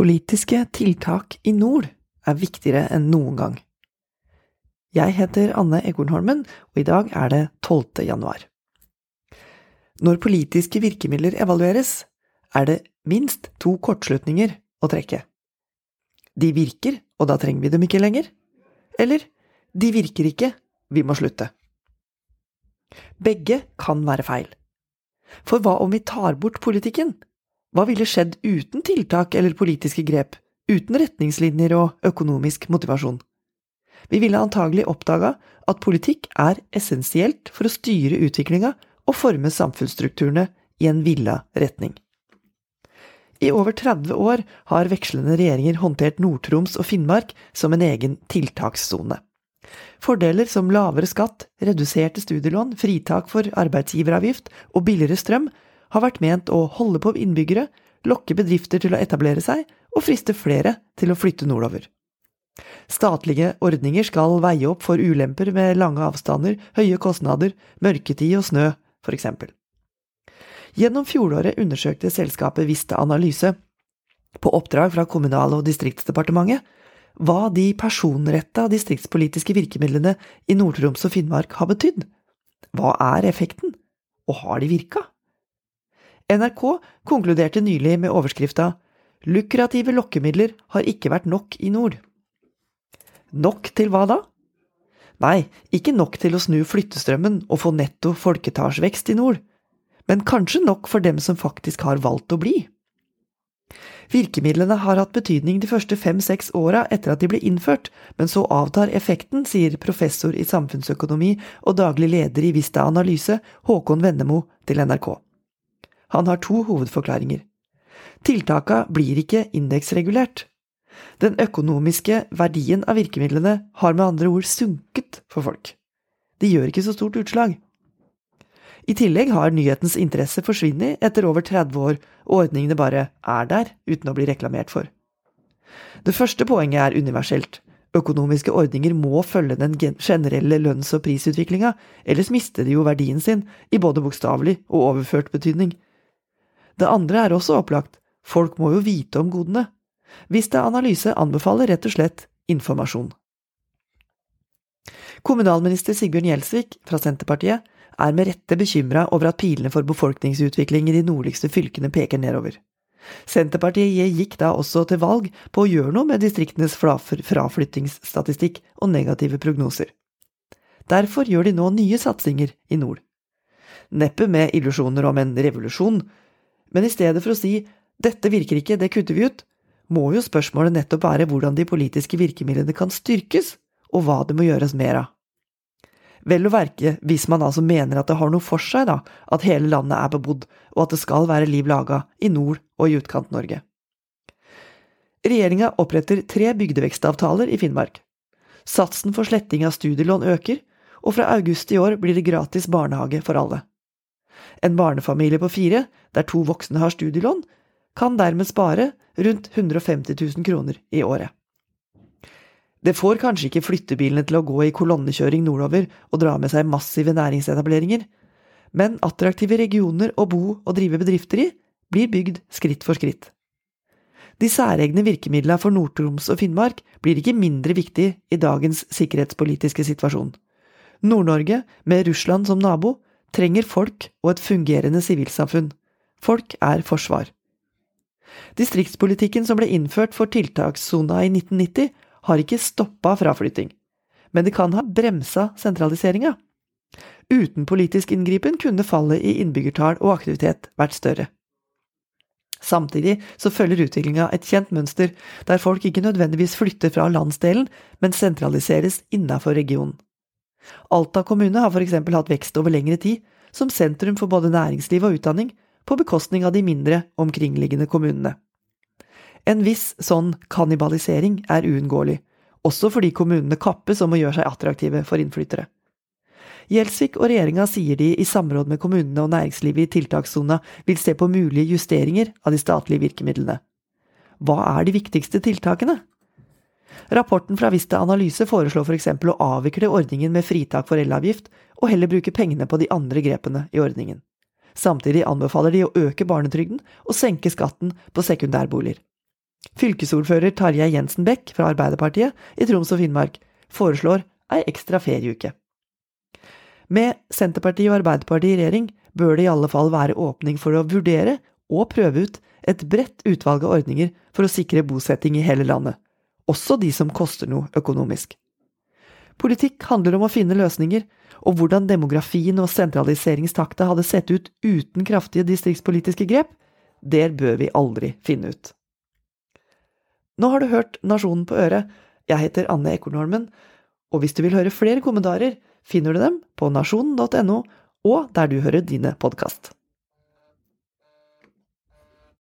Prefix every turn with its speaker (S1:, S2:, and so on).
S1: Politiske tiltak i nord er viktigere enn noen gang. Jeg heter Anne Ekornholmen, og i dag er det 12. januar. Når politiske virkemidler evalueres, er det minst to kortslutninger å trekke. De virker, og da trenger vi dem ikke lenger. Eller de virker ikke, vi må slutte. Begge kan være feil. For hva om vi tar bort politikken? Hva ville skjedd uten tiltak eller politiske grep, uten retningslinjer og økonomisk motivasjon? Vi ville antagelig oppdaga at politikk er essensielt for å styre utviklinga og forme samfunnsstrukturene i en villa retning. I over 30 år har vekslende regjeringer håndtert Nord-Troms og Finnmark som en egen tiltakssone. Fordeler som lavere skatt, reduserte studielån, fritak for arbeidsgiveravgift og billigere strøm har vært ment å holde på innbyggere, lokke bedrifter til å etablere seg og friste flere til å flytte nordover. Statlige ordninger skal veie opp for ulemper med lange avstander, høye kostnader, mørketid og snø, for eksempel. Gjennom fjoråret undersøkte selskapet Vista Analyse, på oppdrag fra Kommunal- og distriktsdepartementet, hva de personretta distriktspolitiske virkemidlene i Nord-Troms og Finnmark har betydd. Hva er effekten, og har de virka? NRK konkluderte nylig med overskrifta Lukrative lokkemidler har ikke vært nok i nord. Nok til hva da? Nei, ikke nok til å snu flyttestrømmen og få netto folketallsvekst i nord, men kanskje nok for dem som faktisk har valgt å bli. Virkemidlene har hatt betydning de første fem–seks åra etter at de ble innført, men så avtar effekten, sier professor i samfunnsøkonomi og daglig leder i Vista Analyse, Håkon Vennemo, til NRK. Han har to hovedforklaringer. Tiltaka blir ikke indeksregulert. Den økonomiske verdien av virkemidlene har med andre ord sunket for folk. De gjør ikke så stort utslag. I tillegg har nyhetens interesse forsvunnet etter over 30 år, og ordningene bare er der uten å bli reklamert for. Det første poenget er universelt. Økonomiske ordninger må følge den generelle lønns- og prisutviklinga, ellers mister de jo verdien sin, i både bokstavelig og overført betydning. Det andre er også opplagt, folk må jo vite om godene. Er analyse, anbefaler rett og slett informasjon. Kommunalminister Sigbjørn Gjelsvik fra Senterpartiet er med rette bekymra over at pilene for befolkningsutvikling i de nordligste fylkene peker nedover. Senterpartiet gikk da også til valg på å gjøre noe med distriktenes fraflyttingsstatistikk og negative prognoser. Derfor gjør de nå nye satsinger i nord. Neppe med illusjoner om en revolusjon, men i stedet for å si dette virker ikke, det kutter vi ut, må jo spørsmålet nettopp være hvordan de politiske virkemidlene kan styrkes, og hva det må gjøres mer av. Vel å verke hvis man altså mener at det har noe for seg, da, at hele landet er bebodd, og at det skal være liv laga i Nord- og i Utkant-Norge. Regjeringa oppretter tre bygdevekstavtaler i Finnmark. Satsen for sletting av studielån øker, og fra august i år blir det gratis barnehage for alle. En barnefamilie på fire, der to voksne har studielån, kan dermed spare rundt 150 000 kroner i året. Det får kanskje ikke flyttebilene til å gå i kolonnekjøring nordover og dra med seg massive næringsetableringer, men attraktive regioner å bo og drive bedrifter i blir bygd skritt for skritt. De særegne virkemidlene for Nord-Troms og Finnmark blir ikke mindre viktig i dagens sikkerhetspolitiske situasjon. Nord-Norge, med Russland som nabo, trenger folk og et fungerende sivilsamfunn. Folk er forsvar. Distriktspolitikken som ble innført for tiltakssona i 1990, har ikke stoppa fraflytting, men det kan ha bremsa sentraliseringa. Uten politisk inngripen kunne fallet i innbyggertall og aktivitet vært større. Samtidig så følger utviklinga et kjent mønster, der folk ikke nødvendigvis flytter fra landsdelen, men sentraliseres innafor regionen. Alta kommune har for eksempel hatt vekst over lengre tid, som sentrum for både næringsliv og utdanning, på bekostning av de mindre, omkringliggende kommunene. En viss sånn kannibalisering er uunngåelig, også fordi kommunene kappes om å gjøre seg attraktive for innflyttere. Gjelsvik og regjeringa sier de i samråd med kommunene og næringslivet i tiltakssona vil se på mulige justeringer av de statlige virkemidlene. Hva er de viktigste tiltakene? Rapporten fra Vista Analyse foreslår for eksempel å avvikle ordningen med fritak for elavgift, og heller bruke pengene på de andre grepene i ordningen. Samtidig anbefaler de å øke barnetrygden og senke skatten på sekundærboliger. Fylkesordfører Tarjei Jensen Bech fra Arbeiderpartiet i Troms og Finnmark foreslår ei ekstra ferieuke. Med Senterpartiet og Arbeiderpartiet i regjering bør det i alle fall være åpning for å vurdere og prøve ut et bredt utvalg av ordninger for å sikre bosetting i hele landet, også de som koster noe økonomisk. Politikk handler om å finne løsninger, og hvordan demografien og sentraliseringstakta hadde sett ut uten kraftige distriktspolitiske grep, det bør vi aldri finne ut. Nå har du hørt Nasjonen på øret. Jeg heter Anne Ekornholmen, og hvis du vil høre flere kommentarer, finner du dem på nasjonen.no og der du hører dine podkast.